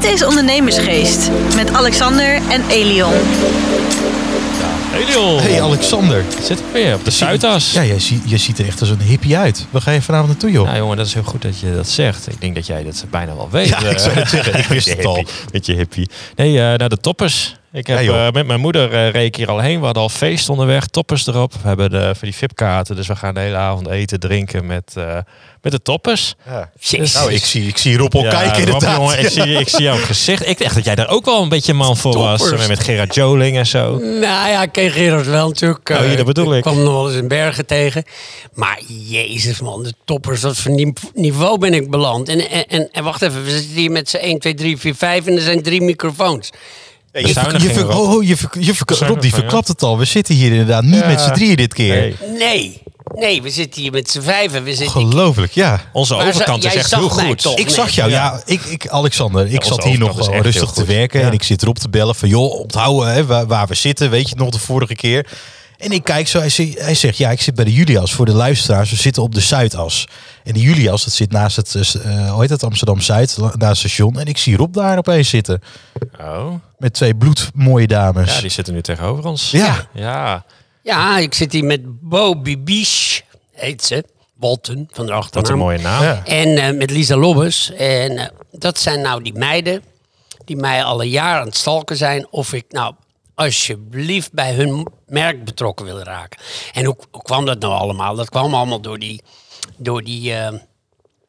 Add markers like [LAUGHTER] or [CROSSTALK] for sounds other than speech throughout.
Dit is Ondernemersgeest met Alexander en Elion. Hey Hey Alexander. Zit ik weer op de Zuidas. Ja, jij, zie- je ziet er echt als een hippie uit. Waar ga je vanavond naartoe, joh? Ja, jongen, dat is heel goed dat je dat zegt. Ik denk dat jij dat bijna wel weet. Ja, ik zou het zeggen. Ik [LAUGHS] wist het al. hippie. Beetje hippie. Nee, eh, naar de toppers. Ik heb Ja, eh, met mijn moeder eh, ik hier al heen. We hadden al feest onderweg, toppers erop. We hebben de, voor die VIP-kaarten, dus we gaan de hele avond eten, drinken met, eh, met de toppers. Ja. Nou, ik zie, ik zie Rob al Ja, kijken Rob, inderdaad. jongen, ik, zie, ik zie jouw gezicht. Ik dacht dat jij daar ook wel een beetje man voor was. Toppers. eh, Met Gerard Joling en zo. Nou ja, ik ken Gerard wel natuurlijk. Oh, Eh, dat bedoel ik. kwam hem nog wel eens in Bergen tegen. Maar jezus man, de toppers, wat voor ni- niveau ben ik beland. En, en, en, en wacht even, we zitten hier met z'n 1, 2, 3, 4, 5 en er zijn drie microfoons. Ja, je, ver- je, ver- oh, oh, je, ver- je ver- Rob, die verklapt het al. We zitten hier inderdaad niet Ja. met z'n drieën dit keer. Nee. Nee, nee, we zitten hier met z'n vijven. We zitten, Ongelooflijk, ja. Onze Maar overkant zo- is echt heel goed. toch? Ik nee. zag jou, ja. ik, ik, Alexander, ik zat hier nog rustig te werken. Ja. En ik zit erop te bellen van, joh, onthouden hè, waar, waar we zitten. Weet je het nog de vorige keer? En ik kijk zo, hij, zegt- hij zegt, ja, ik zit bij de Julias. Voor de luisteraars, we zitten op de Zuidas. En de Julias, dat zit naast het, eh, hoe heet het, Amsterdam-Zuid, naast het station. En ik zie Rob daar opeens zitten. Oh, Met twee bloedmooie dames. ja, die zitten nu tegenover ons. Ja. Ja, Ja, ik zit hier met Bo Bibiche, heet ze. Bolton, van de wat achternaam. een mooie naam. Ja. En eh, met Lisa Lobbes. En dat zijn nou die meiden die mij al een jaar aan het stalken zijn. Of ik nou alsjeblieft bij hun merk betrokken wil raken. En hoe, hoe kwam dat nou allemaal? Dat kwam allemaal door die, door die eh,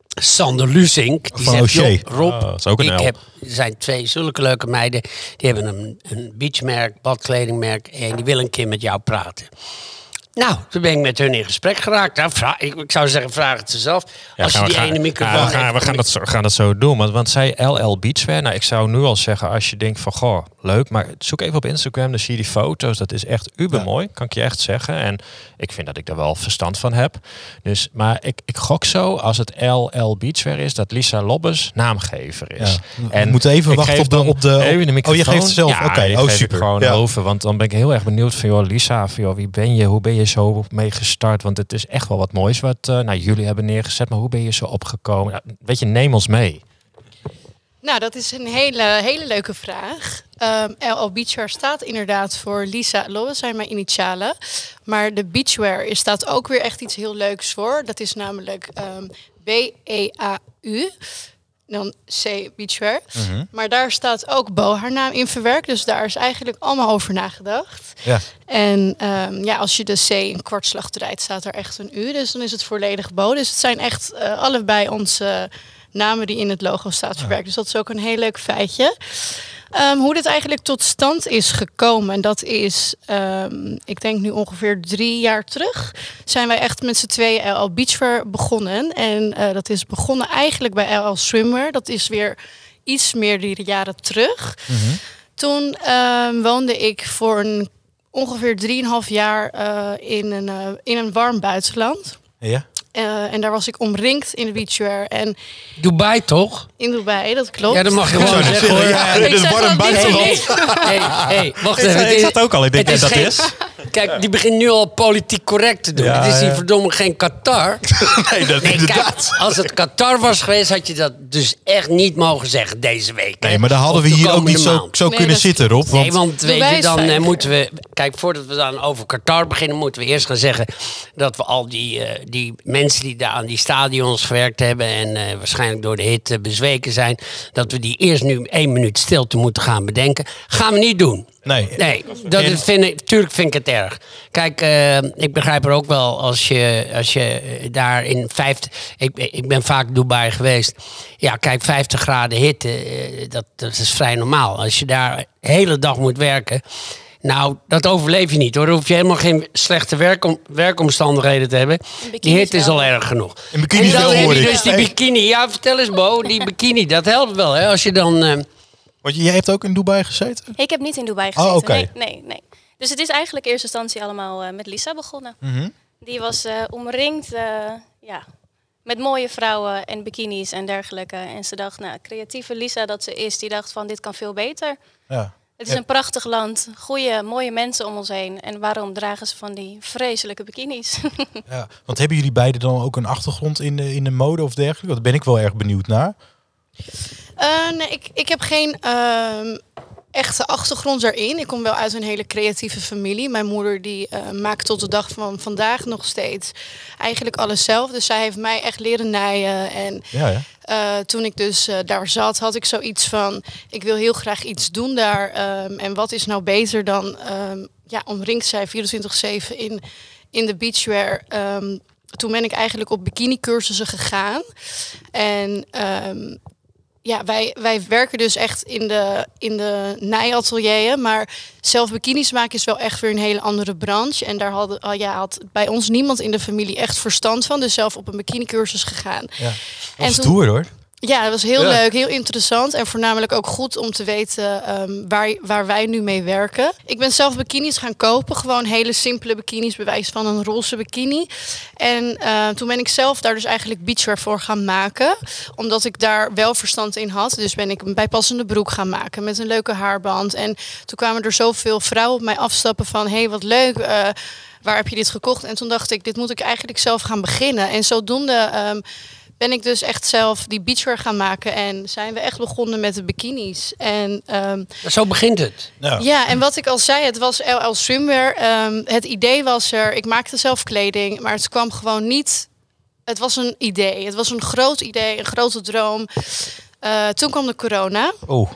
Sander Lusink. Die Van zegt, O'Shea. "Joh, Rob, Oh, dat is ook een ik L." heb, er zijn twee zulke leuke meiden. Die hebben een, een beachmerk, badkledingmerk. En die willen een keer met jou praten. Nou, toen ben ik met hun in gesprek geraakt. Nou, vraag, ik, ik zou zeggen, vraag het ze zelf. Ja, Als je die gaan- ene microfoon ja, we gaan, heeft, we gaan, dat zo, gaan dat zo doen. Want, want zij LL Beachwear. Nou, ik zou nu al zeggen, als je denkt van, goh, leuk. Maar zoek even op Instagram, dan zie je die foto's. Dat is echt uber mooi, kan ik je echt zeggen. En ik vind dat ik daar wel verstand van heb. Dus, maar ik, ik gok zo, als het LL Beachwear is, dat Lisa Lobbes naamgever is. Ja. We moeten even wachten op de- op de- oh, je geeft het zelf? Ja, Oké, oh, super. gewoon Ja. over. Want dan ben ik heel erg benieuwd van, joh, Lisa, van, joh, wie ben je? Hoe ben je zo mee gestart? Want het is echt wel wat moois wat eh, nou, jullie hebben neergezet. Maar hoe ben je zo opgekomen? Ja, weet je, neem ons mee. Nou, dat is een hele, hele leuke vraag. Ehm LL Beachwear staat inderdaad voor Lisa Lowe, zijn mijn initialen. Maar de beachwear is- staat ook weer echt iets heel leuks voor. Dat is namelijk ehm, B-E-A-U. Dan C Beachwear. Maar daar staat ook Bo haar naam in verwerkt. Dus daar is eigenlijk allemaal over nagedacht. Ja. En ehm, ja, als je de C een kwartslag draait, staat er echt een U. Dus dan is het volledig Bo. Dus het zijn echt eh, allebei onze namen die in het logo staat verwerkt. Dus dat is ook een heel leuk feitje. Ehm, hoe dit eigenlijk tot stand is gekomen, en dat is, ehm, ik denk nu ongeveer drie jaar terug, zijn wij echt met z'n tweeën LL Beachwear begonnen. En eh, dat is begonnen eigenlijk bij LL Swimwear. Dat is weer iets meer die jaren terug. Toen ehm, woonde ik voor een ongeveer 3,5 jaar eh, in, een, eh, in een warm buitenland. Ja? Eh, en daar was ik omringd in de beachwear en Dubai toch? in Dubai, dat klopt. Ja, dat mag je gewoon zeggen hoor. zeggen, ja, Ik dit is warm niet. buitenland. Hey, hey, wacht Ik even. zat- ik Dit- zat ook al, ik denk het dat dat geen- is. Kijk, die begint nu al politiek correct te doen. Ja, Het is hier ja. verdomme geen Qatar. [LAUGHS] Nee, dat Nee, inderdaad. kijk, als het Qatar was geweest, had je dat dus echt niet mogen zeggen deze week. hè? Nee, maar dan hadden we hier ook niet zo, zo Nee, kunnen dat- zitten, Rob. Want, nee, want weet je, dan eh, moeten we... Kijk, voordat we dan over Qatar beginnen... moeten we eerst gaan zeggen dat we al die, eh, die mensen die daar aan die stadions gewerkt hebben... en eh, waarschijnlijk door de hitte bezweken zijn... dat we die eerst nu één minuut stilte moeten gaan bedenken. Gaan we niet doen. nee. Nee, dat vind ik, tuurlijk vind ik het erg. Kijk, eh, ik begrijp er ook wel als je, als je eh, daar in 50... Ik, ik ben vaak Dubai geweest. Ja, kijk, 50 graden hitte, eh, dat, dat is vrij normaal. Als je daar de hele dag moet werken... Nou, dat overleef je niet hoor. Dan hoef je helemaal geen slechte werkom, werkomstandigheden te hebben. Die hitte is wel. al erg genoeg. Bikini en dan wel, heb hoor je ik. dus die bikini. Ja, vertel eens Bo, die [LAUGHS] bikini, dat helpt wel hè. Als je dan... Want jij hebt ook in Dubai gezeten? Ik heb niet in Dubai Oh, gezeten. oké. nee, nee, nee. Dus het is eigenlijk in eerste instantie allemaal eh, met Lisa begonnen. Mhm. Die was eh, omringd eh, ja, met mooie vrouwen en bikinis en dergelijke. En ze dacht, nou, creatieve Lisa dat ze is, die dacht van dit kan veel beter. Ja. Het is een prachtig land, goede, mooie mensen om ons heen. En waarom dragen ze van die vreselijke bikinis? [LAUGHS] ja. Want hebben jullie beiden dan ook een achtergrond in de, in de mode of dergelijke? Daar ben ik wel erg benieuwd naar. Eh, nee, ik, ik heb geen ehm, echte achtergrond daarin. Ik kom wel uit een hele creatieve familie. Mijn moeder die eh, maakt tot de dag van vandaag nog steeds eigenlijk alles zelf. Dus zij heeft mij echt leren naaien. En Ja, ja. eh, toen ik dus eh, daar zat, had ik zoiets van... ik wil heel graag iets doen daar. ehm, en wat is nou beter dan ehm, ja, omringd zijn 24-7 in, in de beachwear... Ehm, toen ben ik eigenlijk op bikini cursussen gegaan. En ja, wij, wij werken dus echt in de, in de nijateljeeën. Maar zelf bikinis maken is wel echt weer een hele andere branche. En daar hadden, oh ja, had bij ons niemand in de familie echt verstand van. Dus zelf op een bikini cursus gegaan. ja. En Dat is toen- stoer hoor. Ja, dat was heel Ja. leuk, heel interessant. En voornamelijk ook goed om te weten ehm, waar, waar wij nu mee werken. Ik ben zelf bikinis gaan kopen. Gewoon hele simpele bikinis, bewijs van een roze bikini. En eh, toen ben ik zelf daar dus eigenlijk beachwear voor gaan maken. Omdat ik daar wel verstand in had. Dus ben ik een bijpassende broek gaan maken met een leuke haarband. En toen kwamen er zoveel vrouwen op mij afstappen van... hé, hey, wat leuk, eh, waar heb je dit gekocht? En toen dacht ik, dit moet ik eigenlijk zelf gaan beginnen. En zodoende... ehm, ben ik dus echt zelf die beachwear gaan maken. En zijn we echt begonnen met de bikinis. En ehm, Zo begint het. Ja. ja, en wat ik al zei, het was LL Swimwear. Ehm, het idee was er, ik maakte zelf kleding, maar het kwam gewoon niet. Het was een idee. Het was een groot idee, een grote droom. Eh, toen kwam de corona. Oh,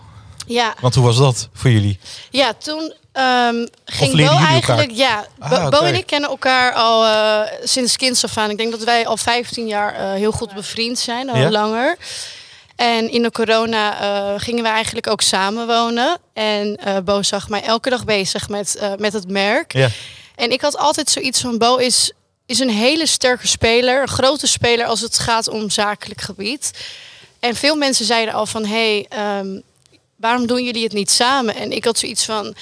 Ja, want hoe was dat voor jullie? ja toen ehm, ging Bo jullie eigenlijk... Ja, Bo, Ah, Bo en ik kennen elkaar al eh, sinds kinds af aan. Ik denk dat wij al 15 jaar eh, heel goed bevriend zijn, al Ja? langer. En in de corona eh, gingen we eigenlijk ook samenwonen. En eh Bo zag mij elke dag bezig met, eh, met het merk. Ja. En ik had altijd zoiets van Bo is, is een hele sterke speler, een grote speler als het gaat om zakelijk gebied. En veel mensen zeiden al van hey, ehm, waarom doen jullie het niet samen? En ik had zoiets van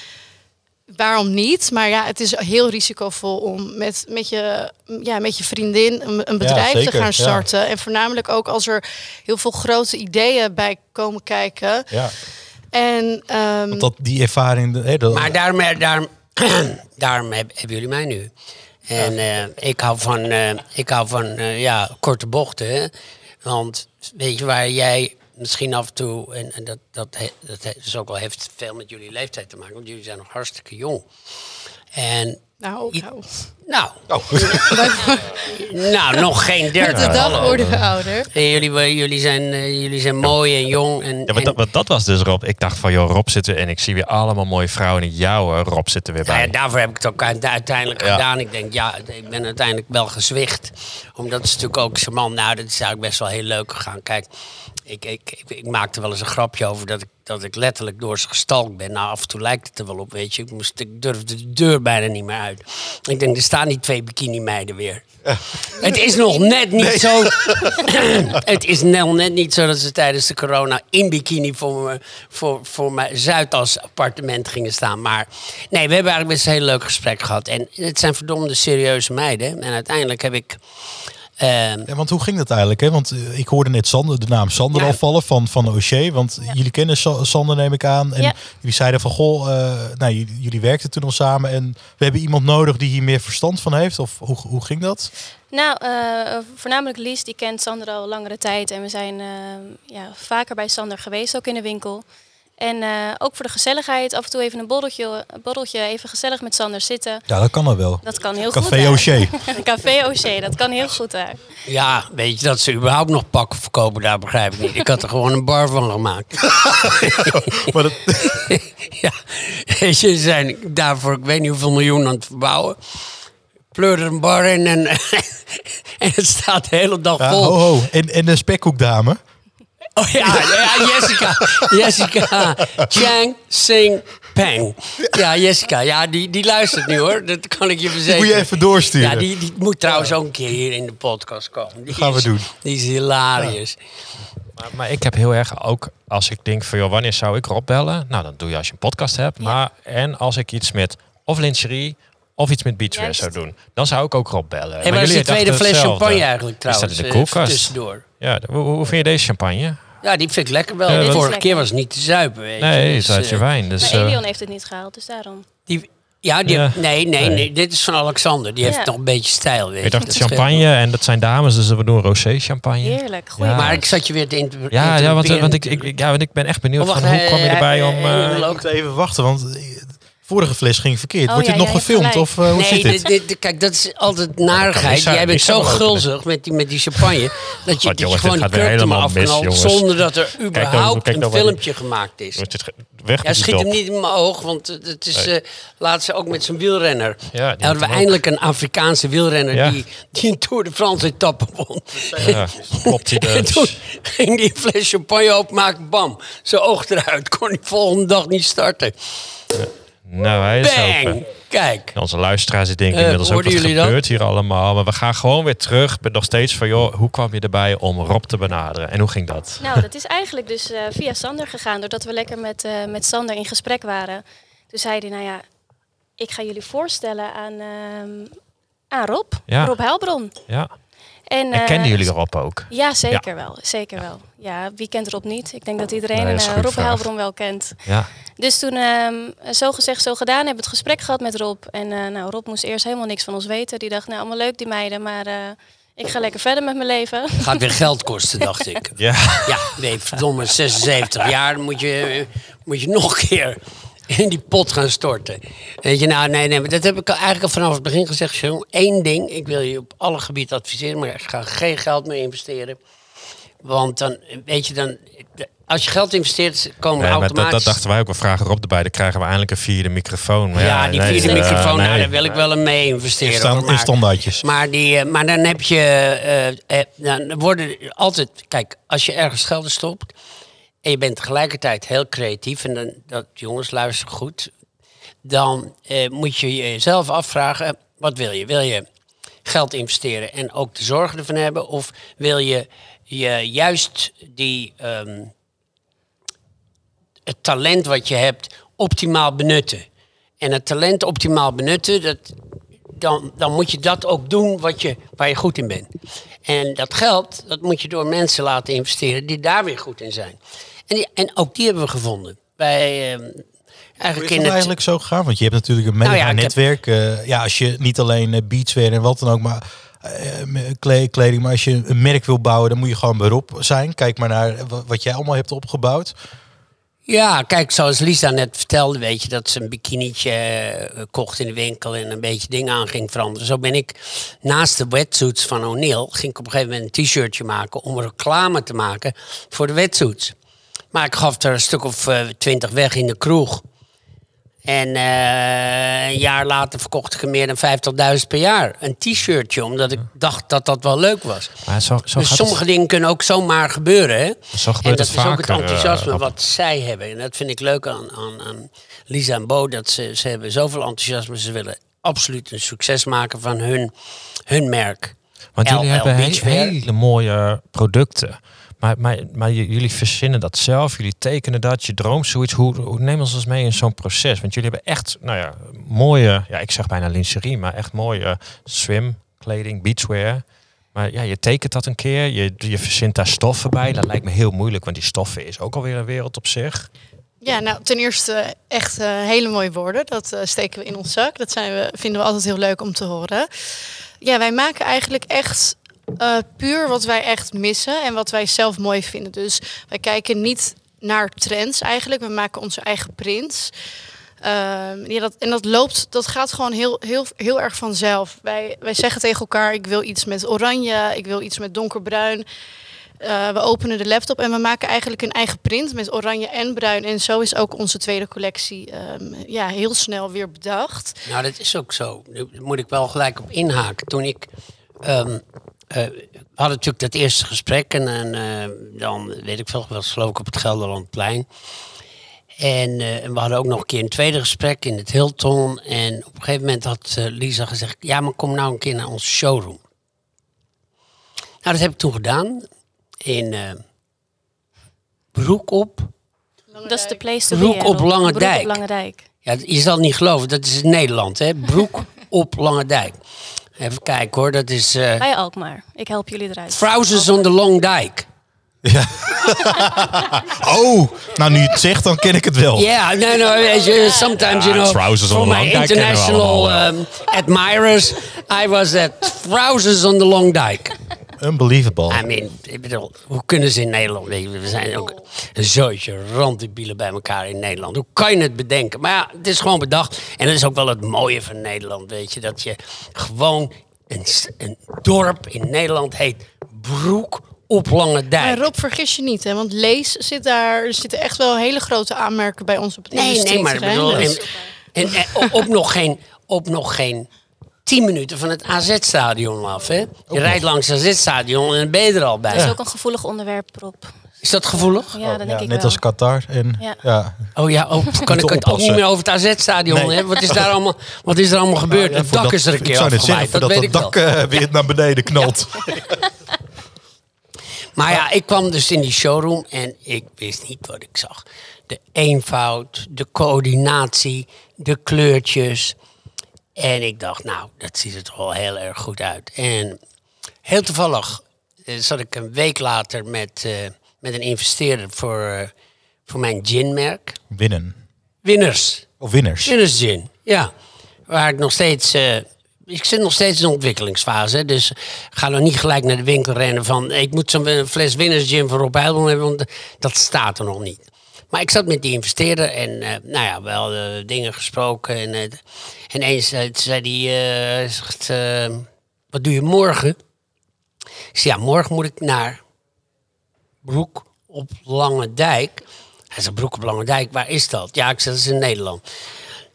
waarom niet? Maar ja, het is heel risicovol om met, met, je, ja, met je vriendin een, een bedrijf zeker, te gaan ja. starten. En voornamelijk ook als er heel veel grote ideeën bij komen kijken. Ja, En ehm, want dat, die ervaring... Hè, dat, Maar daarom, eh, daarom, [CLEARS THROAT] daarom heb- hebben jullie mij nu. En eh, ik hou van, eh, ik hou van ja, korte bochten. hè. Want weet je waar jij misschien af en toe... En, en dat, dat, he- dat he- is ook wel heeft veel met jullie leeftijd te maken. Want jullie zijn nog hartstikke jong. En nou, nou, nou, Oh. [LAUGHS] nou nog geen met dertig. de dag worden we ouder. En jullie, jullie, zijn, eh, jullie zijn mooi en jong. En, Ja, maar en- dat, maar dat was dus Rob. Ik dacht van, joh, Rob zit er en ik zie weer allemaal mooie vrouwen. En jou, Rob, zit er weer bij. ja, daarvoor heb ik het ook uite- uiteindelijk Ja. gedaan. Ik denk, ja, ik ben uiteindelijk wel gezwicht. Omdat is natuurlijk ook zijn man, nou, dat is eigenlijk best wel heel leuk gegaan. Kijk, ik, ik, ik, ik maakte wel eens een grapje over dat ik, dat ik letterlijk door ze gestalkt ben. Nou, af en toe lijkt het er wel op, weet je. Ik, moest, ik durfde de deur bijna niet meer uit. Ik denk, er staan die twee bikini-meiden weer. [LAUGHS] Het is nog net niet zo. [LAUGHS] [LAUGHS] het is nog net niet zo dat ze tijdens de corona in bikini voor, me, voor, voor mijn Zuidas appartement gingen staan. Maar nee, we hebben eigenlijk best een heel leuk gesprek gehad. En het zijn verdomde serieuze meiden. En uiteindelijk heb ik. Ja, want hoe ging dat eigenlijk? Hè? Want eh, ik hoorde net Sander, de naam Sander Ja. al vallen van, van O'Shea. Want jullie kennen Sa- Sander, neem ik aan. En Ja. jullie zeiden van, goh, eh, nou, jullie, jullie werkten toen al samen. En we hebben iemand nodig die hier meer verstand van heeft. Of hoe, hoe ging dat? Nou, eh, voornamelijk Lies, die kent Sander al langere tijd. En we zijn ja, vaker bij Sander geweest, ook in de winkel. En eh, ook voor de gezelligheid, af en toe even een borreltje, een borreltje even gezellig met Sander zitten. Ja, dat kan er wel. Dat kan heel goed. Café. O'Shea. [LAUGHS] Café O'Shea, dat kan heel goed daar. ja, weet je dat ze überhaupt nog pakken verkopen, daar begrijp ik niet. Ik had er gewoon een bar van gemaakt. [LAUGHS] Maar dat, [LAUGHS] ja, weet je, ze zijn daarvoor, ik weet niet hoeveel miljoen aan het verbouwen. Pleur er een bar in en, en het staat de hele dag ja, vol. ho, ho. En, en de spekkoekdame. Oh ja, ja, Jessica. Jessica. Chang Sing Peng. Ja, Jessica. Ja, die, die luistert nu hoor. Dat kan ik je verzekeren. Moet je even doorsturen. Ja, die, die moet trouwens ook een keer hier in de podcast komen. Die gaan we is- doen. Die is hilarisch. Maar, maar ik heb heel erg ook, als ik denk van, joh, wanneer zou ik Rob bellen? Nou, dan doe je als je een podcast hebt. Maar, en als ik iets met of lingerie of iets met beachwear Juist. zou doen, dan zou ik ook Rob bellen. En waar is de tweede fles hetzelfde. champagne eigenlijk Die trouwens? staat in de eh, koelkast. tussendoor. Ja, hoe, hoe hoe vind je deze champagne? Ja, die vind ik lekker wel. Ja, de dat- vorige Lekker. keer was het niet te zuipen. Weet je. Nee, het Dus, is je eh, wijn. Dus, Maar eh, Elion heeft het niet gehaald, dus daarom. die, Ja, die Ja. heeft- nee, nee, Nee. dit is van Alexander. Die heeft nog een beetje stijl. Weet Ik je. dacht Dat scheelt champagne en dat zijn dames, dus we doen rosé champagne. Heerlijk. Ja. nog. Maar ik zat je weer te Ja, ja, want, want ik, ik, ja, want ik ben echt benieuwd Oh, wacht, van hoe kwam je erbij om... eh, hij- Ik moet even wachten, want vorige fles ging verkeerd. Oh Wordt ja, dit nog gefilmd of eh, hoe Nee, zit dit? dit, dit- dit- kijk, dat is altijd narigheid. Jij bent zo gulzig met die, met die champagne. Dat je, God, dat je jongens, gewoon er helemaal mis, afknalt. jongens. Zonder dat er überhaupt kijk een die- filmpje gemaakt is. weg Ja, schiet hem niet in mijn oog, want het is Nee. eh laatst ook met zijn wielrenner. Ja, die hadden we eindelijk een Afrikaanse wielrenner Ja. die, die een Tour de France etappe won. Ja, klopt die [LAUGHS] En dus. toen ging die fles champagne openmaken, bam, zijn oog eruit. Kon die volgende dag niet starten. Nou, hij is Bang! open. Kijk. Onze luisteraars die denken Eh, inmiddels ook wat dat? gebeurt hier allemaal. Maar we gaan gewoon weer terug. Met nog steeds van, joh, hoe kwam je erbij om Rob te benaderen? En hoe ging dat? Nou, dat is eigenlijk dus eh, via Sander gegaan. Doordat we lekker met, eh, met Sander in gesprek waren. Toen zei hij, nou ja, ik ga jullie voorstellen aan, ehm, aan Rob. Ja. Rob Heilbron. Ja. En, En eh, kenden jullie Rob ook? Ja, zeker wel. Zeker wel. Ja, wie kent Rob niet? Ik denk dat iedereen Nee, dat eh, Rob vraag. Heilbron wel kent. Ja. Dus toen, ehm, zo gezegd, zo gedaan, hebben we het gesprek gehad met Rob. En eh, nou, Rob moest eerst helemaal niks van ons weten. Die dacht, nou, allemaal leuk die meiden, maar eh, ik ga lekker verder met mijn leven. Gaat weer geld kosten, dacht ik. [LAUGHS] Ja. Ja, nee, verdomme, 76 jaar, dan moet je, moet je nog een keer in die pot gaan storten. Weet je, nou, nee, nee, maar dat heb ik eigenlijk al vanaf het begin gezegd. Jeroen. Eén ding, ik wil je op alle gebieden adviseren, maar ik ga geen geld meer investeren. Want dan, weet je, dan, als je geld investeert, komen Nee, maar dat, automatisch... dat dachten wij ook. We vragen Rob erbij. Dan krijgen we eindelijk een vierde microfoon. Maar ja, die nee, vierde eh, microfoon, nou, nee. daar wil ik wel een mee In, investeren. staan, maar- standaardjes. Maar, die, eh, maar dan heb je. eh, eh, dan worden altijd. Kijk, als je ergens geld in stopt. En je bent tegelijkertijd heel creatief. en dan, dat, jongens, luister goed. dan eh, moet je jezelf afvragen: wat wil je? Wil je geld investeren en ook de zorgen ervan hebben? Of wil je, je juist die. ehm, het talent wat je hebt optimaal benutten? En het talent optimaal benutten, dat, dan, dan moet je dat ook doen wat je, waar je goed in bent. En dat geld, dat moet je door mensen laten investeren die daar weer goed in zijn. En, die, en ook die hebben we gevonden. Bij, ehm, Hoe is eigenlijk het eigenlijk zo gegaan? Want je hebt natuurlijk een Nou mega ja, ik heb- netwerk. eh, ja, als je niet alleen eh, beachwear en wat dan ook, maar eh, kleding. Maar als je een merk wil bouwen, dan moet je gewoon beroep zijn. Kijk maar naar wa- wat jij allemaal hebt opgebouwd. Ja, kijk, zoals Lisa net vertelde, weet je, dat ze een bikinietje kocht in de winkel en een beetje dingen aan ging veranderen. Zo ben ik naast de wetsuits van O'Neill, ging ik op een gegeven moment een t-shirtje maken om reclame te maken voor de wetsuits. Maar ik gaf er een stuk of eh, twintig weg in de kroeg. En eh, een jaar later verkocht ik er meer dan 50.000 per jaar. Een t-shirtje, omdat ik dacht dat dat wel leuk was. Maar zo, zo dus sommige het, dingen kunnen ook zomaar gebeuren. Hè? zo En dat het is ook het enthousiasme eh, op- wat zij hebben. En dat vind ik leuk aan, aan, aan Lisa en Bo. Dat ze, ze hebben zoveel enthousiasme. Ze willen absoluut een succes maken van hun, hun merk. Want jullie LL hebben hele mooie producten. Maar, maar, jullie verzinnen dat zelf, jullie tekenen dat, je droomt zoiets. Hoe, hoe neem ons mee in zo'n proces? Want jullie hebben echt, nou ja, mooie, ja, ik zeg bijna lingerie, maar echt mooie swimkleding, beachwear. Maar ja, je tekent dat een keer, je, je verzint daar stoffen bij. Dat lijkt me heel moeilijk, want die stoffen is ook alweer een wereld op zich. Ja, nou ten eerste echt eh, hele mooie woorden. Dat eh, steken we in ons zak. Dat zijn we, vinden we altijd heel leuk om te horen. Ja, wij maken eigenlijk echt eh, puur wat wij echt missen en wat wij zelf mooi vinden. Dus wij kijken niet naar trends eigenlijk. We maken onze eigen prints. Ehm, ja, dat, en dat loopt, dat gaat gewoon heel, heel, heel erg vanzelf. Wij, wij zeggen tegen elkaar, ik wil iets met oranje, ik wil iets met donkerbruin. Eh, we openen de laptop en we maken eigenlijk een eigen print met oranje en bruin. En zo is ook onze tweede collectie ehm, ja, heel snel weer bedacht. Nou, dat is ook zo. Daar moet ik wel gelijk op inhaken. Toen ik... ehm, eh, we hadden natuurlijk dat eerste gesprek. En, en, eh, dan, weet ik veel, was geloof ik op het Gelderlandplein. En eh, we hadden ook nog een keer een tweede gesprek in het Hilton. En op een gegeven moment had eh, Lisa gezegd... Ja, maar kom nou een keer naar onze showroom. Nou, dat heb ik toen gedaan. In eh, Broek op. Dat is de place to Broek be. op. Lange Broek Dijk. op Lange Dijk. Ja, je zal het niet geloven, dat is in Nederland, hè? Broek [LAUGHS] op Lange Dijk. Even kijken hoor, dat is eh Bij Alkmaar. Ik help jullie eruit. Trousers on the Long Dijk. Ja. [LAUGHS] oh, nou nu je het zegt, dan ken ik het wel. Yeah, no, no. Sometimes, you know, trousers on for the my long dike international um, admirers, I was at trousers on the long dike. Unbelievable. I mean, ik bedoel, hoe kunnen ze in Nederland? Je, we zijn ook een zootje randebielen bij elkaar in Nederland. Hoe kan je het bedenken? Maar ja, het is gewoon bedacht. En dat is ook wel het mooie van Nederland, weet je. Dat je gewoon een, een dorp in Nederland heet Broek op Lange Dijk. Maar Rob, vergis je niet, hè? Want Lees zit daar. Er zitten echt wel hele grote aanmerken bij ons op het Nee, nee, maar bedoel, en, en, en op, op nog geen, op nog geen 10 minuten van het AZ-stadion af. Hè? Je rijdt langs het AZ-stadion en dan ben je er al bij. Dat is ook een gevoelig onderwerp, Rob. Is dat gevoelig? Ja, dat denk Ja, ik net wel. als Qatar. En, Ja. ja. Oh ja, oh, [LAUGHS] kan ik het ook niet meer over het AZ-stadion Nee. hebben? Wat is daar allemaal, wat is er allemaal gebeurd? Het dak is er een ik keer zou net zeggen, afgewaaid, dat voordat weet ik dat dak eh, weer naar beneden knalt. Maar ja, ik kwam dus in die showroom en ik wist niet wat ik zag. De eenvoud, de coördinatie, de kleurtjes. En ik dacht, nou, dat ziet er toch wel heel erg goed uit. En heel toevallig eh, zat ik een week later met, eh, met een investeerder voor, eh, voor mijn ginmerk. Winnen. Winners. Of winners. Winners Gin, ja. Waar ik nog steeds... ik zit nog steeds in de ontwikkelingsfase. Dus ga nog niet gelijk naar de winkel rennen van... ik moet zo'n fles Winners Gin voor Rob Heilbron hebben... want dat staat er nog niet. Maar ik zat met die investeerder en eh, nou ja, wel dingen gesproken. En, eh, en eens eh, zei hij... zegt, wat doe je morgen? Ik zei, ja, morgen moet ik naar Broek op Lange Dijk. Hij zei, Broek op Lange Dijk, waar is dat? Ja, ik zeg, dat is in Nederland.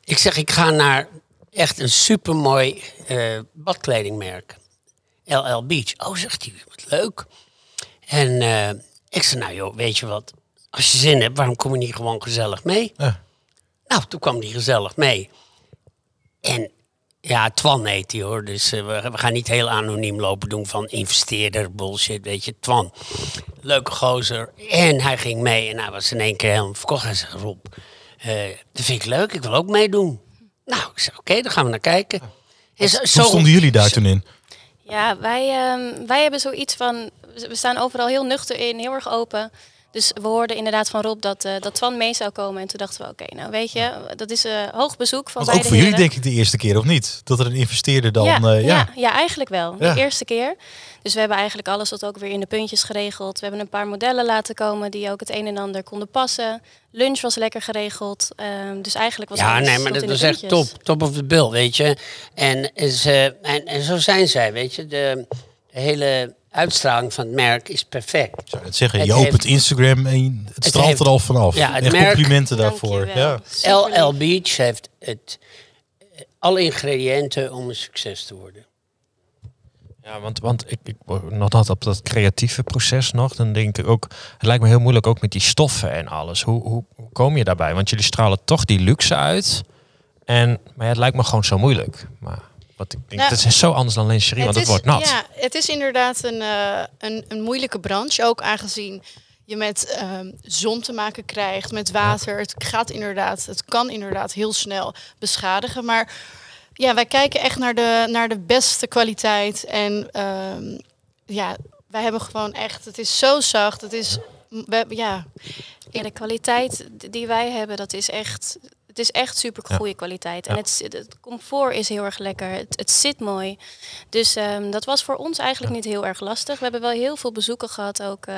Ik zeg, ik ga naar echt een supermooi badkledingmerk. LL Beach. Oh, zegt hij, wat leuk. En ik zei, nou joh, weet je wat? Als je zin hebt, waarom kom je niet gewoon gezellig mee? Ja. Nou, toen kwam hij gezellig mee. En ja, Twan heet hij hoor. Dus eh, we, we gaan niet heel anoniem lopen doen van investeerder bullshit, weet je. Twan, leuke gozer. En hij ging mee en hij was in één keer helemaal verkocht. Hij zei, Rob, eh, dat vind ik leuk, ik wil ook meedoen. Nou, ik zei, oké, dan gaan we naar kijken. En zo, Hoe stonden jullie daar toen in? Ja, wij, ehm, wij hebben zoiets van. We staan overal heel nuchter in, heel erg open. Dus we hoorden inderdaad van Rob dat, eh, dat Twan mee zou komen. En toen dachten we, oké, nou weet je, dat is eh hoog bezoek van Was ook beide voor jullie denk ik de eerste keer, of niet? Dat er een investeerder dan... ja, eh, ja. ja. ja, eigenlijk wel. Ja. De eerste keer. Dus we hebben eigenlijk alles wat ook weer in de puntjes geregeld. We hebben een paar modellen laten komen die ook het een en ander konden passen. Lunch was lekker geregeld. Ehm, dus eigenlijk was Ja, alles nee, maar dat was echt top. Top of the bill, weet je. En, is, eh, en, en zo zijn zij, weet je. De, de hele uitstraling van het merk is perfect. Ik zou het zeggen, je Het opent heeft- Instagram en het straalt heeft- er al vanaf. Ja, het Echt merk- complimenten daarvoor. Ja. LL Beach heeft het, eh, alle ingrediënten om een succes te worden. Ja, want, want ik, ik nog dat op dat creatieve proces nog, dan denk ik ook, het lijkt me heel moeilijk ook met die stoffen en alles. Hoe, hoe, hoe kom je daarbij? Want jullie stralen toch die luxe uit. En, maar ja, het lijkt me gewoon zo moeilijk. Maar wat ik denk, Nou, dat is zo anders dan lingerie, want het is, wordt nat. Ja, het is inderdaad een, eh, een, een moeilijke branche. Ook aangezien je met ehm, zon te maken krijgt, met water. Het gaat inderdaad, het kan inderdaad heel snel beschadigen. Maar ja, wij kijken echt naar de, naar de beste kwaliteit. En ehm, ja, wij hebben gewoon echt, het is zo zacht. Het is, we, ja, Ja, de kwaliteit die wij hebben, dat is echt, het is echt super goede kwaliteit. En Ja. het, zit- het comfort is heel erg lekker. Het, het zit mooi. Dus ehm, dat was voor ons eigenlijk niet heel erg lastig. We hebben wel heel veel bezoeken gehad, ook eh,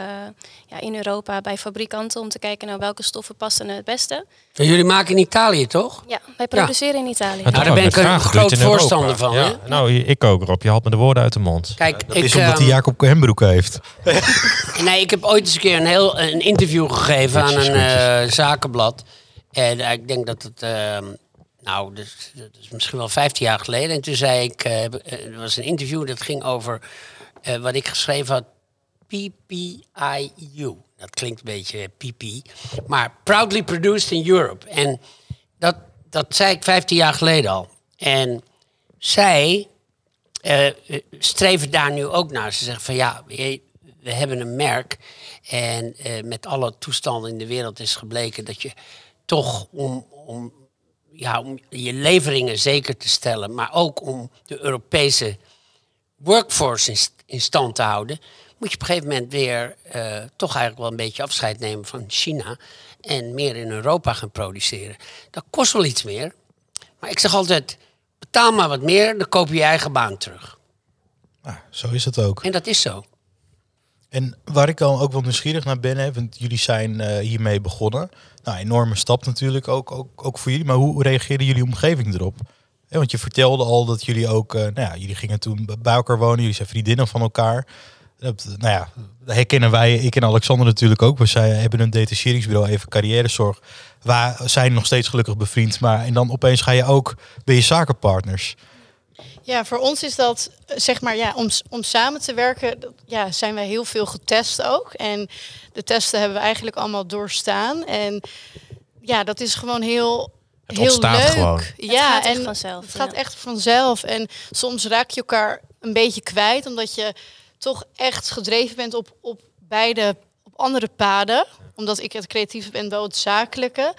ja, in Europa bij fabrikanten, om te kijken naar welke stoffen passen het beste. En jullie maken in Italië, toch? Ja, wij produceren in Italië. Maar Nou, daar ben ook ik een graag groot voorstander van, hè? Nou, ik ook, Rob. Je haalt me de woorden uit de mond. Kijk, Dat ik, is omdat hij ehm, Jacob Hembroek heeft. Nee, ik heb ooit eens een keer een, heel, een interview gegeven aan een eh, zakenblad. En eh, ik denk dat het, ehm, nou, dat, dat is misschien wel 15 jaar geleden. En toen zei ik, eh, eh, er was een interview dat ging over wat ik geschreven had, PPIU. Dat klinkt een beetje PP, maar Proudly Produced in Europe. En dat, dat zei ik 15 jaar geleden al. En zij streven daar nu ook naar. Ze zeggen van ja, we hebben een merk. En met alle toestanden in de wereld is gebleken dat je toch om, om, ja, om je leveringen zeker te stellen, maar ook om de Europese workforce in, st- in stand te houden, moet je op een gegeven moment weer eh, toch eigenlijk wel een beetje afscheid nemen van China. En meer in Europa gaan produceren. Dat kost wel iets meer. Maar ik zeg altijd, betaal maar wat meer, dan koop je je eigen baan terug. Nou, zo is het ook. En dat is zo. En waar ik dan ook wel nieuwsgierig naar ben, hè, want jullie zijn eh, hiermee begonnen. Nou, enorme stap natuurlijk ook, ook, ook voor jullie. Maar hoe reageerde jullie omgeving erop? Want je vertelde al dat jullie ook, eh, nou ja, jullie gingen toen bij elkaar wonen. Jullie zijn vriendinnen van elkaar. Nou ja, dat herkennen wij, ik en Alexander natuurlijk ook. We zijn, hebben een detacheringsbureau, even carrièrezorg. We zijn nog steeds gelukkig bevriend. Maar en dan opeens ga je ook, ben je zakenpartners. Ja, voor ons is dat, eh, zeg maar, ja, om, om samen te werken, dat- ja, zijn wij heel veel getest ook. En de testen hebben we eigenlijk allemaal doorstaan. En ja, dat is gewoon heel, Het heel ontstaat leuk. gewoon. Ja, gaat echt en vanzelf, Het gaat echt vanzelf. En soms raak je elkaar een beetje kwijt, omdat je toch echt gedreven bent op, op beide, op andere paden. Omdat ik het creatieve ben, wel het zakelijke.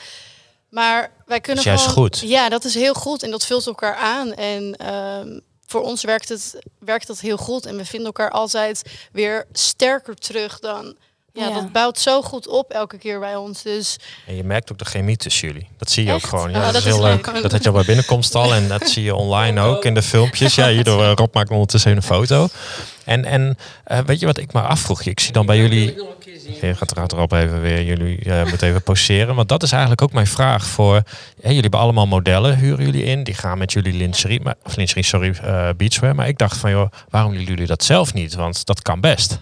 Maar wij kunnen Dat is gewoon, goed. Ja, dat is heel goed en dat vult elkaar aan. En ehm, voor ons werkt het werkt dat heel goed en we vinden elkaar altijd weer sterker terug dan. Ja, Ja. dat bouwt zo goed op elke keer bij ons. Dus En je merkt ook de chemie tussen jullie. Dat zie je ook gewoon. Ja, Oh, dat, dat is heel is leuk. leuk. Dat had je al bij binnenkomst al. En dat zie je online [LAUGHS] ook in de filmpjes. Ja, hierdoor eh, Rob maakt ondertussen een foto. En, en eh, weet je wat ik me afvroeg? Ik zie dan bij jullie... Je gaat gaat erop even weer. Jullie eh, moeten even poseren. Want dat is eigenlijk ook mijn vraag voor... Hè, jullie hebben allemaal modellen, huren jullie in. Die gaan met jullie lingerie, maar, of lingerie, sorry, eh beachwear. Maar ik dacht van, joh, waarom doen jullie dat zelf niet? Want dat kan best.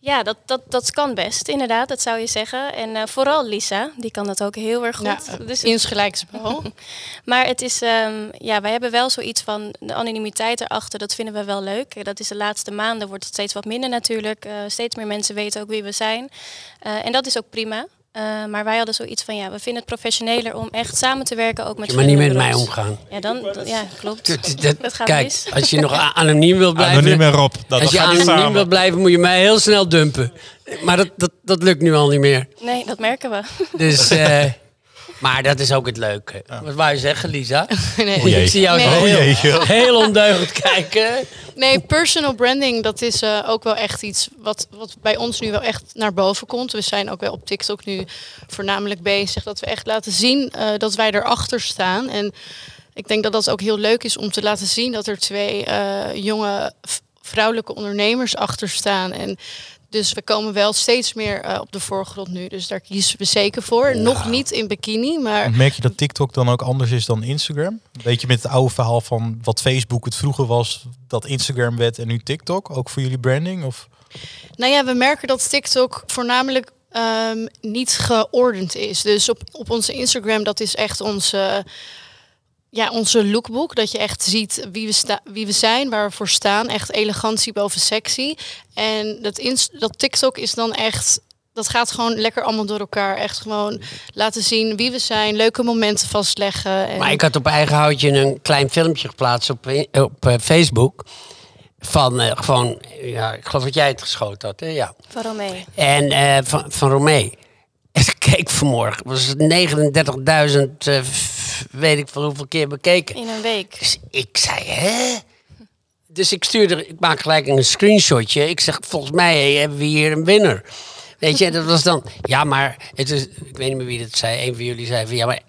Ja, dat, dat, dat kan best, inderdaad, dat zou je zeggen. En eh, vooral Lisa, die kan dat ook heel erg goed. ja, dus, insgelijksbal. [LAUGHS] maar het is, ehm, ja, wij hebben wel zoiets van de anonimiteit erachter, dat vinden we wel leuk. Eh, Dat is de laatste maanden, wordt het steeds wat minder natuurlijk. Eh, steeds meer mensen weten ook wie we zijn. En dat is ook prima. Eh, maar wij hadden zoiets van, ja, we vinden het professioneler om echt samen te werken, ook met Je maar niet met mij omgaan. Ja, dan, ja, klopt. Dat- dat- Dat gaat kijk, mis. als je nog [LAUGHS] anoniem wil blijven... Anoniem en Rob. Dat, als je anoniem samen. wil blijven, moet je mij heel snel dumpen. Maar dat, dat, dat lukt nu al niet meer. Nee, dat merken we. Dus, [LAUGHS] eh, maar dat is ook het leuke. Wat wou je zeggen, Lisa? [LAUGHS] nee. O jee. Ik zie jou Nee. Oh [LAUGHS] heel, ondeugend kijken. Nee, personal branding, dat is eh, ook wel echt iets wat, wat bij ons nu wel echt naar boven komt. We zijn ook wel op TikTok nu voornamelijk bezig dat we echt laten zien eh, dat wij erachter staan. En ik denk dat dat ook heel leuk is om te laten zien dat er twee eh, jonge vrouwelijke ondernemers achter staan. En dus we komen wel steeds meer eh, op de voorgrond nu. Dus daar kiezen we zeker voor. Nog niet in bikini, maar Merk je dat TikTok dan ook anders is dan Instagram? Weet je met het oude verhaal van wat Facebook het vroeger was, dat Instagram werd en nu TikTok, ook voor jullie branding? Of? Nou ja, we merken dat TikTok voornamelijk ehm, niet geordend is. Dus op, op onze Instagram, dat is echt onze, ja, onze lookbook. Dat je echt ziet wie we, sta wie we zijn, waar we voor staan. Echt elegantie boven sexy. En dat, dat TikTok is dan echt... Dat gaat gewoon lekker allemaal door elkaar. Echt gewoon laten zien wie we zijn. Leuke momenten vastleggen. En Maar ik had op eigen houtje een klein filmpje geplaatst op, op eh, Facebook. Van eh, gewoon, ja, ik geloof dat jij het geschoten had, hè? Ja. Van Romee. En eh, van, van Romee. En [LAUGHS] ik keek vanmorgen, was het 39.000, eh, f- weet ik veel hoeveel keer bekeken. In een week. Dus ik zei, hè? Dus ik stuurde, ik maak gelijk een screenshotje. Ik zeg, volgens mij hebben we hier een winnaar. Weet je, en dat was dan, ja, maar het is, ik weet niet meer wie dat zei. Een van jullie zei van, ja, maar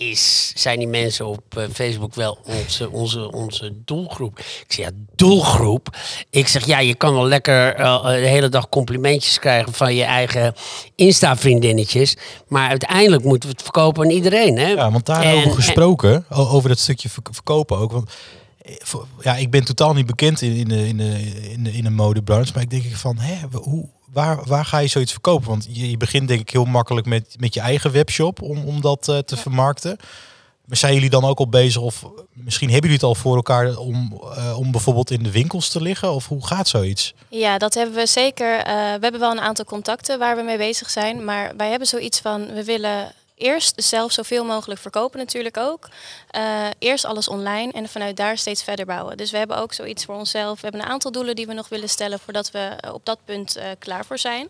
is, zijn die mensen op eh, Facebook wel onze, onze, onze doelgroep? Ik zeg, ja, doelgroep? Ik zeg, ja, je kan wel lekker eh, de hele dag complimentjes krijgen van je eigen Insta-vriendinnetjes. Maar uiteindelijk moeten we het verkopen aan iedereen, hè? Ja, want daarover En- gesproken, o- over dat stukje verk- verkopen ook. Want eh, ja, ik ben totaal niet bekend in, in, de, in, de, in, de, in de modebranche, maar ik denk van, hè, hoe, waar, waar ga je zoiets verkopen? Want je, je begint denk ik heel makkelijk met, met je eigen webshop om, om dat eh, te vermarkten. Maar zijn jullie dan ook al bezig, of misschien hebben jullie het al voor elkaar om, eh, om bijvoorbeeld in de winkels te liggen? Of hoe gaat zoiets? Ja, dat hebben we zeker. Eh, we hebben wel een aantal contacten waar we mee bezig zijn. Maar wij hebben zoiets van, we willen eerst zelf zoveel mogelijk verkopen natuurlijk ook. Eh, eerst alles online en vanuit daar steeds verder bouwen. Dus we hebben ook zoiets voor onszelf. We hebben een aantal doelen die we nog willen stellen voordat we eh, op dat punt eh, klaar voor zijn.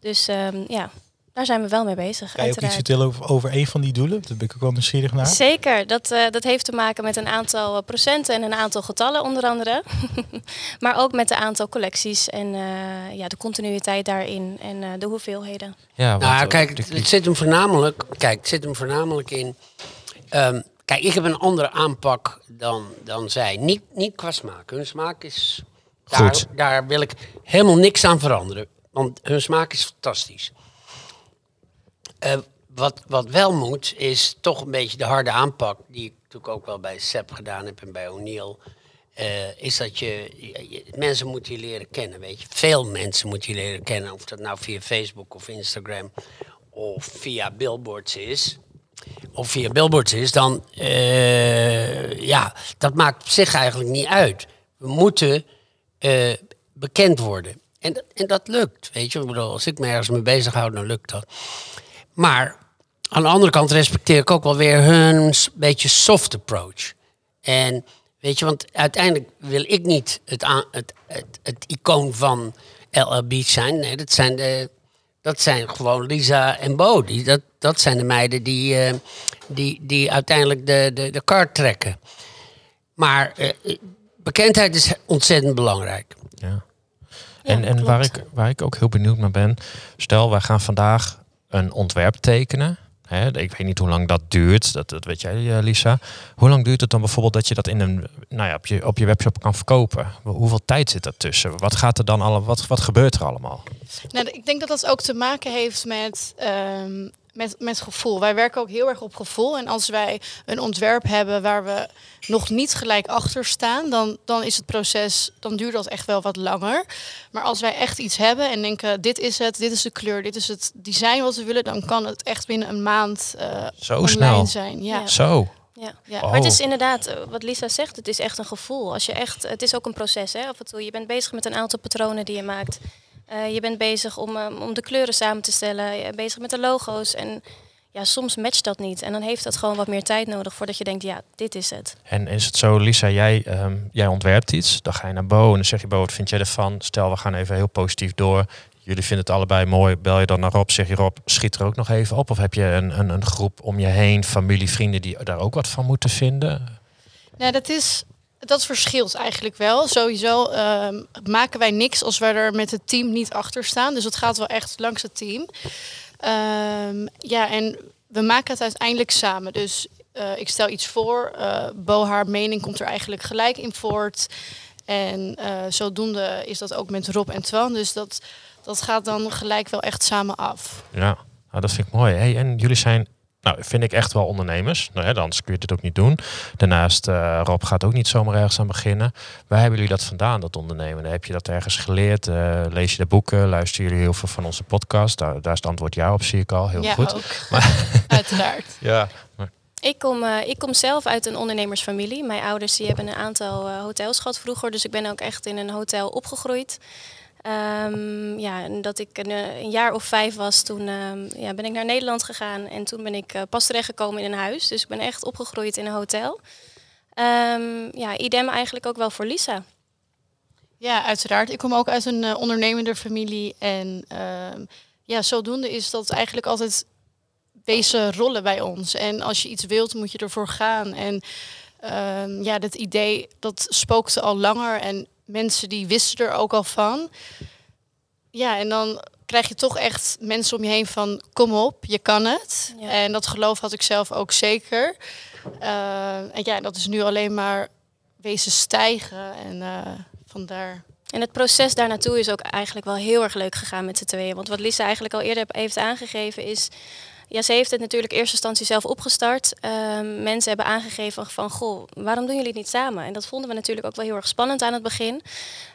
Dus ehm, ja, Daar zijn we wel mee bezig, Kan je ook iets vertellen over, over een van die doelen? Daar ben ik ook wel nieuwsgierig naar. Zeker, dat, eh, dat heeft te maken met een aantal eh, procenten en een aantal getallen onder andere. [LAUGHS] maar ook met een aantal collecties en eh, ja, de continuïteit daarin en eh, de hoeveelheden. Ja, Nou, kijk, de- het, het zit hem voornamelijk, kijk, het zit hem voornamelijk in. ehm, kijk, ik heb een andere aanpak dan, dan zij. Niet, niet qua smaak. Hun smaak is. Daar, Goed. daar wil ik helemaal niks aan veranderen. Want hun smaak is fantastisch. Eh, wat, wat wel moet, is toch een beetje de harde aanpak. Die ik natuurlijk ook wel bij Sepp gedaan heb en bij O'Neill. eh, is dat je, mensen moeten je leren kennen, weet je. Veel mensen moeten je leren kennen. Of dat nou via Facebook of Instagram of via billboards is. Of via billboards is, dan... eh, ja, dat maakt op zich eigenlijk niet uit. We moeten bekend worden. En, en dat lukt, weet je. Ik bedoel, als ik me ergens mee bezighoud, dan lukt dat. Maar aan de andere kant respecteer ik ook wel weer hun beetje soft approach. En weet je, want uiteindelijk wil ik niet het, het, het, het icoon van LL Beach zijn. Nee, dat zijn, de, dat zijn gewoon Lisa en Bo. Die, dat, dat zijn de meiden die, eh, die, die uiteindelijk de, de, de kaart trekken. Maar eh, bekendheid is ontzettend belangrijk. Ja. En, en waar, ik, waar ik ook heel benieuwd naar ben, stel wij gaan vandaag een ontwerp tekenen. Ik weet niet hoe lang dat duurt, dat, dat weet jij eh, Lisa. Hoe lang duurt het dan bijvoorbeeld dat je dat in een, nou ja, op, je, op je webshop kan verkopen? Hoeveel tijd zit er tussen? Wat gaat er dan alle, wat, wat gebeurt er allemaal? Nou, ik denk dat dat ook te maken heeft met, ehm, met, met gevoel. Wij werken ook heel erg op gevoel. En als wij een ontwerp hebben waar we nog niet gelijk achter staan, dan, dan is het proces, dan duurt dat echt wel wat langer. Maar als wij echt iets hebben en denken, dit is het, dit is de kleur, dit is het design wat we willen, dan kan het echt binnen een maand eh Zo online snel. zijn. Ja. Ja. Zo. Ja. Ja. Oh. Maar het is inderdaad, eh, wat Lisa zegt, het is echt een gevoel. Als je echt, het is ook een proces, hè, af en toe. Je bent bezig met een aantal patronen die je maakt. Eh, je bent bezig om, eh, om de kleuren samen te stellen. Je bent bezig met de logo's. En ja, soms matcht dat niet. En dan heeft dat gewoon wat meer tijd nodig voordat je denkt, ja, dit is het. En is het zo, Lisa, jij, ehm, jij ontwerpt iets, dan ga je naar Bo en dan zeg je Bo, wat vind jij ervan? Stel, we gaan even heel positief door. Jullie vinden het allebei mooi. Bel je dan naar Rob, zeg je Rob, schiet er ook nog even op? Of heb je een, een, een groep om je heen, familie, vrienden die daar ook wat van moeten vinden? Nou, dat is. Dat verschilt eigenlijk wel. Sowieso ehm, maken wij niks als wij er met het team niet achter staan. Dus het gaat wel echt langs het team. Ehm, ja, en we maken het uiteindelijk samen. Dus eh, ik stel iets voor. eh Bo, haar mening komt er eigenlijk gelijk in voort. En eh, zodoende is dat ook met Rob en Twan. Dus dat, dat gaat dan gelijk wel echt samen af. Ja, nou, dat vind ik mooi. Hey, en jullie zijn, nou, vind ik echt wel ondernemers. Nou, hè, anders kun je dit ook niet doen. Daarnaast, eh, Rob gaat ook niet zomaar ergens aan beginnen. Waar hebben jullie dat vandaan, dat ondernemen? Heb je dat ergens geleerd? Eh, lees je de boeken? Luisteren jullie heel veel van onze podcast? Daar, daar is het antwoord ja op, zie ik al. Heel ja, goed. ook. [LAUGHS] [LAUGHS] Uiteraard. Ja. Ik kom, eh, ik kom zelf uit een ondernemersfamilie. Mijn ouders die hebben een aantal hotels gehad vroeger. Dus ik ben ook echt in een hotel opgegroeid. Ehm, ja, en dat ik een, eh, een jaar of vijf was, toen ehm, ja, ben ik naar Nederland gegaan. En toen ben ik eh, pas terechtgekomen in een huis. Dus ik ben echt opgegroeid in een hotel. Ehm, ja, idem eigenlijk ook wel voor Lisa. Ja, uiteraard. Ik kom ook uit een eh, ondernemende familie. En ja, zodoende is dat eigenlijk altijd deze rollen bij ons. En als je iets wilt, moet je ervoor gaan. En ja, dat idee, dat spookte al langer. En mensen die wisten er ook al van. Ja, en dan krijg je toch echt mensen om je heen van... kom op, je kan het. Ja. En dat geloof had ik zelf ook zeker. Eh, en ja, dat is nu alleen maar wezen stijgen. En eh, vandaar... En het proces daar naartoe is ook eigenlijk wel heel erg leuk gegaan met z'n tweeën. Want wat Lisa eigenlijk al eerder heeft aangegeven is... Ja, ze heeft het natuurlijk in eerste instantie zelf opgestart. Ehm, mensen hebben aangegeven van, goh, waarom doen jullie het niet samen? En dat vonden we natuurlijk ook wel heel erg spannend aan het begin.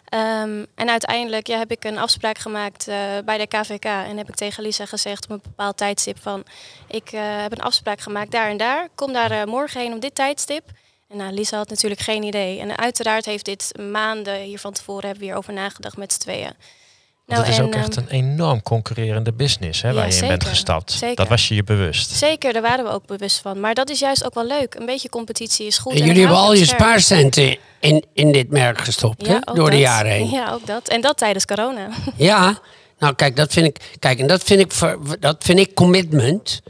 Ehm, en uiteindelijk ja, heb ik een afspraak gemaakt eh, bij de KVK. En heb ik tegen Lisa gezegd op een bepaald tijdstip van... Ik eh, heb een afspraak gemaakt daar en daar. Kom daar eh, morgen heen op dit tijdstip. En nou, Lisa had natuurlijk geen idee. En uiteraard heeft dit maanden hier van tevoren hebben we hierover nagedacht met z'n tweeën. Want het is en, ook echt ehm, een enorm concurrerende business hè, waar Ja, je in bent gestapt. Zeker. Dat was je je bewust. Zeker, daar waren we ook bewust van. Maar dat is juist ook wel leuk. Een beetje competitie is goed. En jullie hebben al je spaarcenten in, in dit merk gestopt, hè? door de jaren heen. [LAUGHS] Ja, ook dat. En dat tijdens corona. [LAUGHS] Ja, Nou, kijk, dat vind ik, kijk, en dat vind ik, voor, dat vind ik commitment.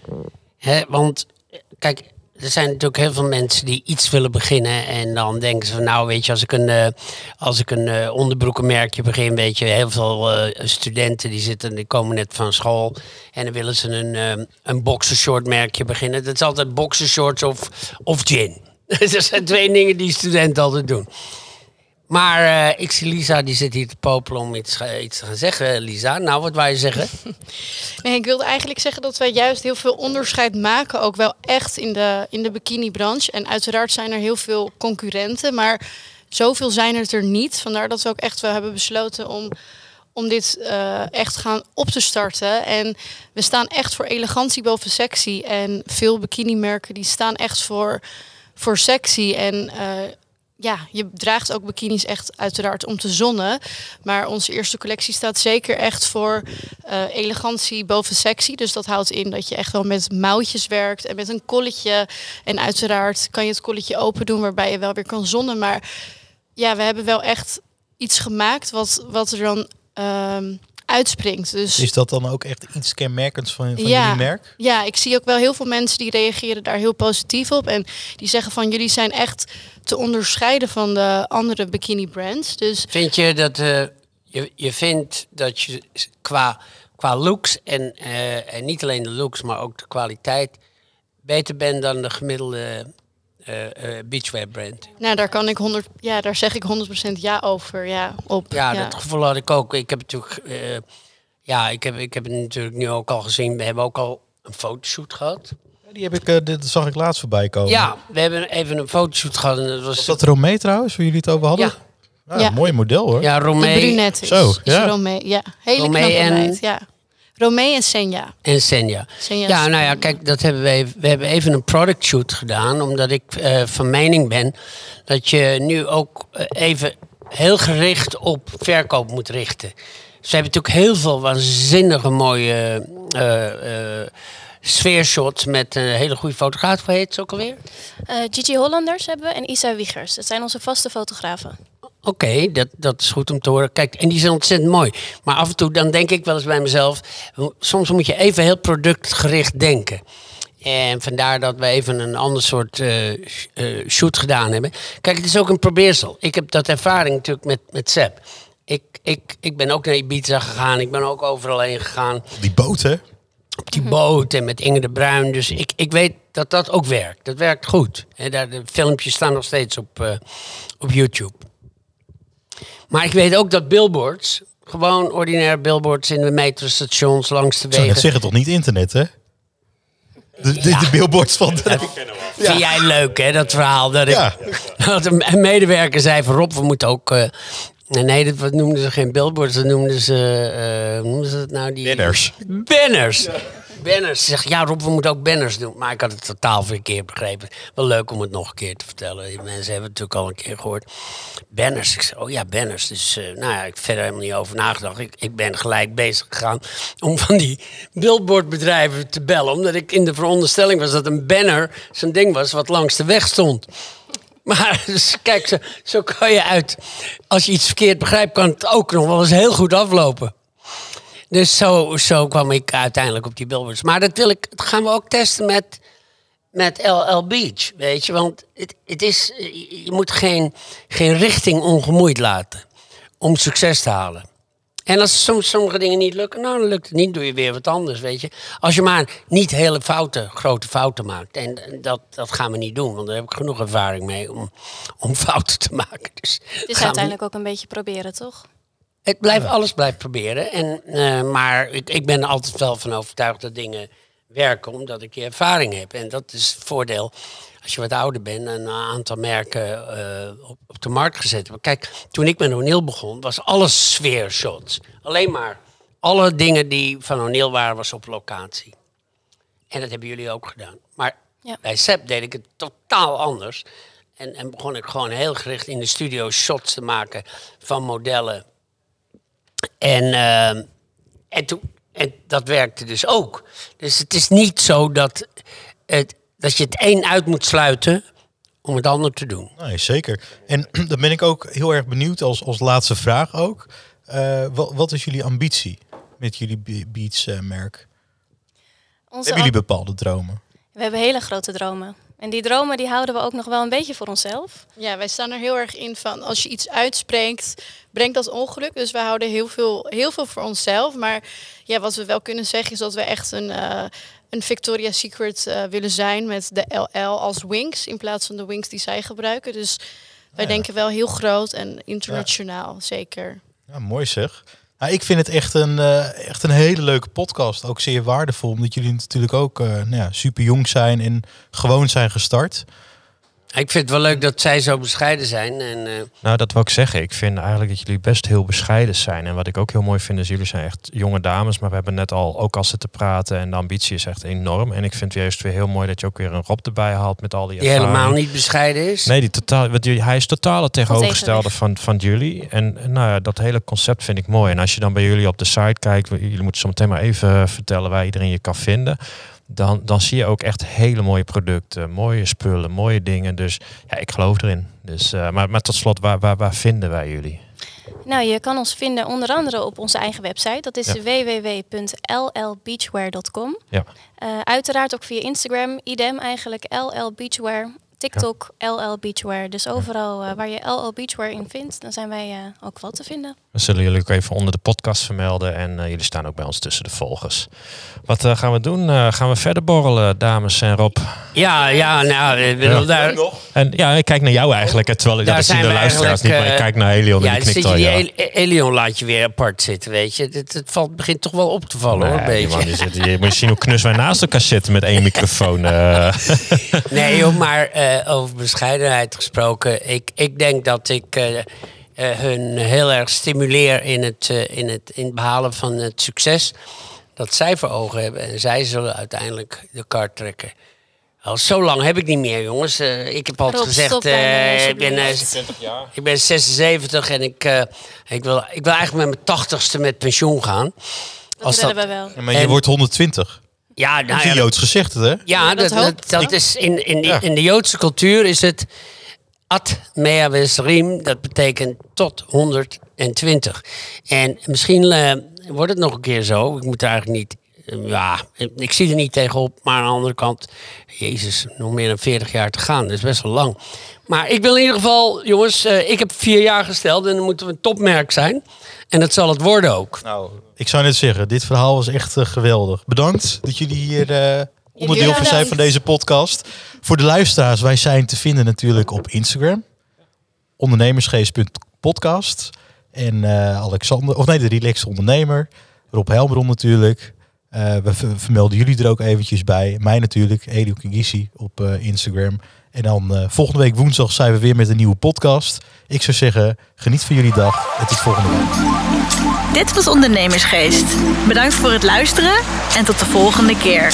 Hè, want, kijk, er zijn natuurlijk heel veel mensen die iets willen beginnen. En dan denken ze van, nou, weet je, als ik een, eh, als ik een eh, onderbroekenmerkje begin, weet je, heel veel eh, studenten die zitten, die komen net van school. En dan willen ze een, een boxershort merkje beginnen. Dat is altijd boxershorts of, of gin. dat [LAUGHS] zijn twee dingen die studenten altijd doen. Maar eh, ik zie Lisa, die zit hier te popelen om iets, te gaan zeggen. Lisa, nou, wat je zeggen? [LAUGHS] Nee, ik wilde eigenlijk zeggen dat wij juist heel veel onderscheid maken, ook wel echt in de, in de bikini-branche. En uiteraard zijn er heel veel concurrenten, maar zoveel zijn het er niet. Vandaar dat we ook echt wel hebben besloten om, om dit eh, echt gaan op te starten. En we staan echt voor elegantie boven sexy. En veel bikini-merken die staan echt voor, voor sexy. En eh, ja, je draagt ook bikinis echt uiteraard om te zonnen. Maar onze eerste collectie staat zeker echt voor eh, elegantie boven sexy. Dus dat houdt in dat je echt wel met mouwtjes werkt en met een kolletje. En uiteraard kan je het kolletje open doen waarbij je wel weer kan zonnen. Maar ja, we hebben wel echt iets gemaakt wat, wat er dan ehm, uitspringt. Dus Is dat dan ook echt iets kenmerkends van, van Ja. jullie merk? ja, ik zie ook wel heel veel mensen die reageren daar heel positief op. En die zeggen van jullie zijn echt te onderscheiden van de andere bikini brands. Dus Vind je dat eh, je, je vindt dat je qua, qua looks en, eh, en niet alleen de looks, maar ook de kwaliteit beter bent dan de gemiddelde beachwear brand? nou, daar kan ik 100, ja, daar zeg ik 100% ja over. Ja, op. Ja, dat gevoel had ik ook. Ik heb natuurlijk, eh, ja, ik heb, ik heb het natuurlijk nu ook al gezien. We hebben ook al een fotoshoot gehad. Die heb ik, eh, dit zag ik laatst voorbij komen. Ja, we hebben even een fotoshoot gehad en dat was, Was dat Romee trouwens, waar jullie het over hadden? Ja. Ja, Ja. Mooi model hoor. ja, de Romee brunette is, Zo, is ja. Romee. Ja, hele Romee knappe en- meid, Ja. Romee en Senja. en Senja. Senja Ja, nou ja, kijk, dat hebben we, even, we hebben even een product shoot gedaan. Omdat ik eh, van mening ben dat je nu ook eh, even heel gericht op verkoop moet richten. Ze hebben natuurlijk heel veel waanzinnige mooie eh, eh, sfeershots met een hele goede fotograaf. Hoe heet ze ook alweer? Eh, Gigi Hollanders hebben we en Isa Wiegers. Dat zijn onze vaste fotografen. Oké, dat, dat is goed om te horen. Kijk, en die zijn ontzettend mooi. Maar af en toe dan denk ik wel eens bij mezelf... soms moet je even heel productgericht denken. En vandaar dat we even een ander soort eh, eh, shoot gedaan hebben. Kijk, het is ook een probeersel. Ik heb dat ervaring natuurlijk met, met Seb. Ik, ik, ik ben ook naar Ibiza gegaan. Ik ben ook overal heen gegaan. Die boot hè? Op die boot en met Inge de Bruin. Dus ik, ik weet dat dat ook werkt. Dat werkt goed. En daar, de filmpjes staan nog steeds op, eh, op YouTube. Maar ik weet ook dat billboards, gewoon ordinaire billboards in de metrostations langs de Ik zou net wegen. zeggen, toch niet internet hè? De, de, de billboards van... Vind jij leuk, hè, dat verhaal? Dat, ik, Ja. dat een medewerker zei van Rob, we moeten ook... eh, nee, dat wat noemden ze geen billboards, dat noemden ze... eh, hoe noemden ze het nou? Die, Banners. Banners. Banners. Ze Zegt, ja Rob, we moeten ook banners doen. Maar ik had het totaal verkeerd begrepen. Wel leuk om het nog een keer te vertellen. Die mensen hebben het natuurlijk al een keer gehoord. Banners. Ik zei, oh ja, banners. Dus eh, nou ja, ik heb verder helemaal niet over nagedacht. Ik, ik ben gelijk bezig gegaan om van die billboardbedrijven te bellen. Omdat ik in de veronderstelling was dat een banner zo'n ding was wat langs de weg stond. Maar [LAUGHS] dus, kijk, zo, zo kan je uit. Als je iets verkeerd begrijpt, kan het ook nog wel eens heel goed aflopen. Dus zo, zo kwam ik uiteindelijk op die billboards. Maar dat, wil ik, dat gaan we ook testen met, met LL Beach, weet je. Want het, het is, je moet geen, geen richting ongemoeid laten om succes te halen. En als soms sommige dingen niet lukken, nou dan lukt het niet, doe je weer wat anders, weet je. Als je maar niet hele fouten, grote fouten maakt. En dat, dat gaan we niet doen, want daar heb ik genoeg ervaring mee om, om fouten te maken. Dus Het is gaan we uiteindelijk ook een beetje proberen, toch? Het blijft, alles blijft proberen. En, eh, maar ik, ik ben er altijd wel van overtuigd dat dingen werken, omdat ik die ervaring heb. En dat is het voordeel als je wat ouder bent en een aantal merken eh, op, op de markt gezet hebt. Kijk, toen ik met O'Neill begon, was alles sfeershots. Alleen maar alle dingen die van O'Neill waren, was op locatie. En dat hebben jullie ook gedaan. Maar Ja. bij SEP deed ik het totaal anders. En, en begon ik gewoon heel gericht in de studio shots te maken van modellen en, ehm, en, toen, en dat werkte dus ook. Dus het is niet zo dat, het, dat je het een uit moet sluiten om het ander te doen. Nee, zeker. En [CLEARS THROAT] dan ben ik ook heel erg benieuwd als, als laatste vraag ook. Eh, wat, wat is jullie ambitie met jullie be- beatsmerk? Onze Hebben jullie bepaalde dromen? We hebben hele grote dromen. En die dromen die houden we ook nog wel een beetje voor onszelf. Ja, wij staan er heel erg in van als je iets uitspreekt, brengt dat ongeluk. Dus we houden heel veel, heel veel voor onszelf. Maar ja, wat we wel kunnen zeggen is dat we echt een, eh, een Victoria's Secret eh, willen zijn met de LL als wings in plaats van de wings die zij gebruiken. Dus wij Ja. denken wel heel groot en internationaal, zeker. Ja, mooi zeg. Nou, ik vind het echt een, eh, echt een hele leuke podcast. Ook zeer waardevol, omdat jullie natuurlijk ook eh, nou ja, super jong zijn en gewoon zijn gestart. Ik vind het wel leuk dat zij zo bescheiden zijn. En, eh, Nou, dat wil ik zeggen. Ik vind eigenlijk dat jullie best heel bescheiden zijn. En wat ik ook heel mooi vind, is jullie zijn echt jonge dames. Maar we hebben net al ook al zitten praten. En de ambitie is echt enorm. En ik vind juist weer heel mooi dat je ook weer een Rob erbij haalt met al die die ervaring. helemaal niet bescheiden is. Nee, die totaal, want jullie, hij is totaal het tegenovergestelde van, van jullie. En nou ja, dat hele concept vind ik mooi. En als je dan bij jullie op de site kijkt, jullie moeten zo meteen maar even vertellen waar iedereen je kan vinden. Dan, dan zie je ook echt hele mooie producten, mooie spullen, mooie dingen. Dus ja, ik geloof erin. Dus, eh, maar, maar tot slot, waar, waar, waar vinden wij jullie? Nou, je kan ons vinden onder andere op onze eigen website. Dat is Ja. www.llbeachwear.com. Ja. Eh, uiteraard ook via Instagram, idem eigenlijk, LL Beachwear. TikTok, LL Beachwear. Dus overal eh, waar je LL Beachwear in vindt, dan zijn wij ook wel te vinden. We zullen jullie ook even onder de podcast vermelden. En eh, jullie staan ook bij ons tussen de volgers. Wat eh, gaan we doen? Eh, gaan we verder borrelen, dames en Rob? Ja, ja, nou, ik bedoel, Ja. daar, En ja, ik kijk naar jou eigenlijk. Terwijl Daar dat zien de luisteraars niet. Maar ik kijk naar Helion ja, en knikt je al ja. El- Elion laat je weer apart zitten, weet je. Het, het valt, begint toch wel op te vallen, hoor, een beetje. man, die zit, je moet je zien hoe knus wij naast elkaar zitten met één microfoon. [LAUGHS] Nee, joh, maar eh, over bescheidenheid gesproken. Ik, ik denk dat ik hun heel erg stimuleer in het, eh, in, het, in het behalen van het succes. Dat zij voor ogen hebben. En zij zullen uiteindelijk de kaart trekken. Al zo lang heb ik niet meer, jongens. Eh, ik heb altijd Rob, gezegd, eh, ik, ben, eh, alsjeblieft. ik ben 76 en ik, eh, ik, wil, ik wil eigenlijk met mijn tachtigste met pensioen gaan. Dat Als dat- we wel. Ja, maar je En- wordt 120. Ja, Dat nou is ja, een Joods gezegd, hè? ja, Ja, dat dat, dat, dat is in, in, Ja. in de Joodse cultuur is het ad mea vesrim, dat betekent tot 120. En misschien eh, wordt het nog een keer zo. Ik moet er eigenlijk niet. eh, ja, ik zie er niet tegenop. Maar aan de andere kant, Jezus, nog meer dan 40 jaar te gaan. Dat is best wel lang. Maar ik wil in ieder geval, jongens, eh, ik heb vier jaar gesteld en dan moeten we een topmerk zijn. En dat zal het worden ook. Nou, ik zou net zeggen, dit verhaal was echt geweldig. Bedankt dat jullie hier eh, onderdeel van zijn van deze podcast. Voor de luisteraars, wij zijn te vinden natuurlijk op Instagram. Ondernemersgeest.podcast. En eh, Alexander, of nee, de Relaxed Ondernemer. Rob Helbron natuurlijk. Eh, we ver- vermelden jullie er ook eventjes bij. Mij natuurlijk, Elio Kigisi op eh, Instagram. En dan volgende week woensdag zijn we weer met een nieuwe podcast. Ik zou zeggen, geniet van jullie dag en tot volgende week. Dit was Ondernemersgeest. Bedankt voor het luisteren en tot de volgende keer.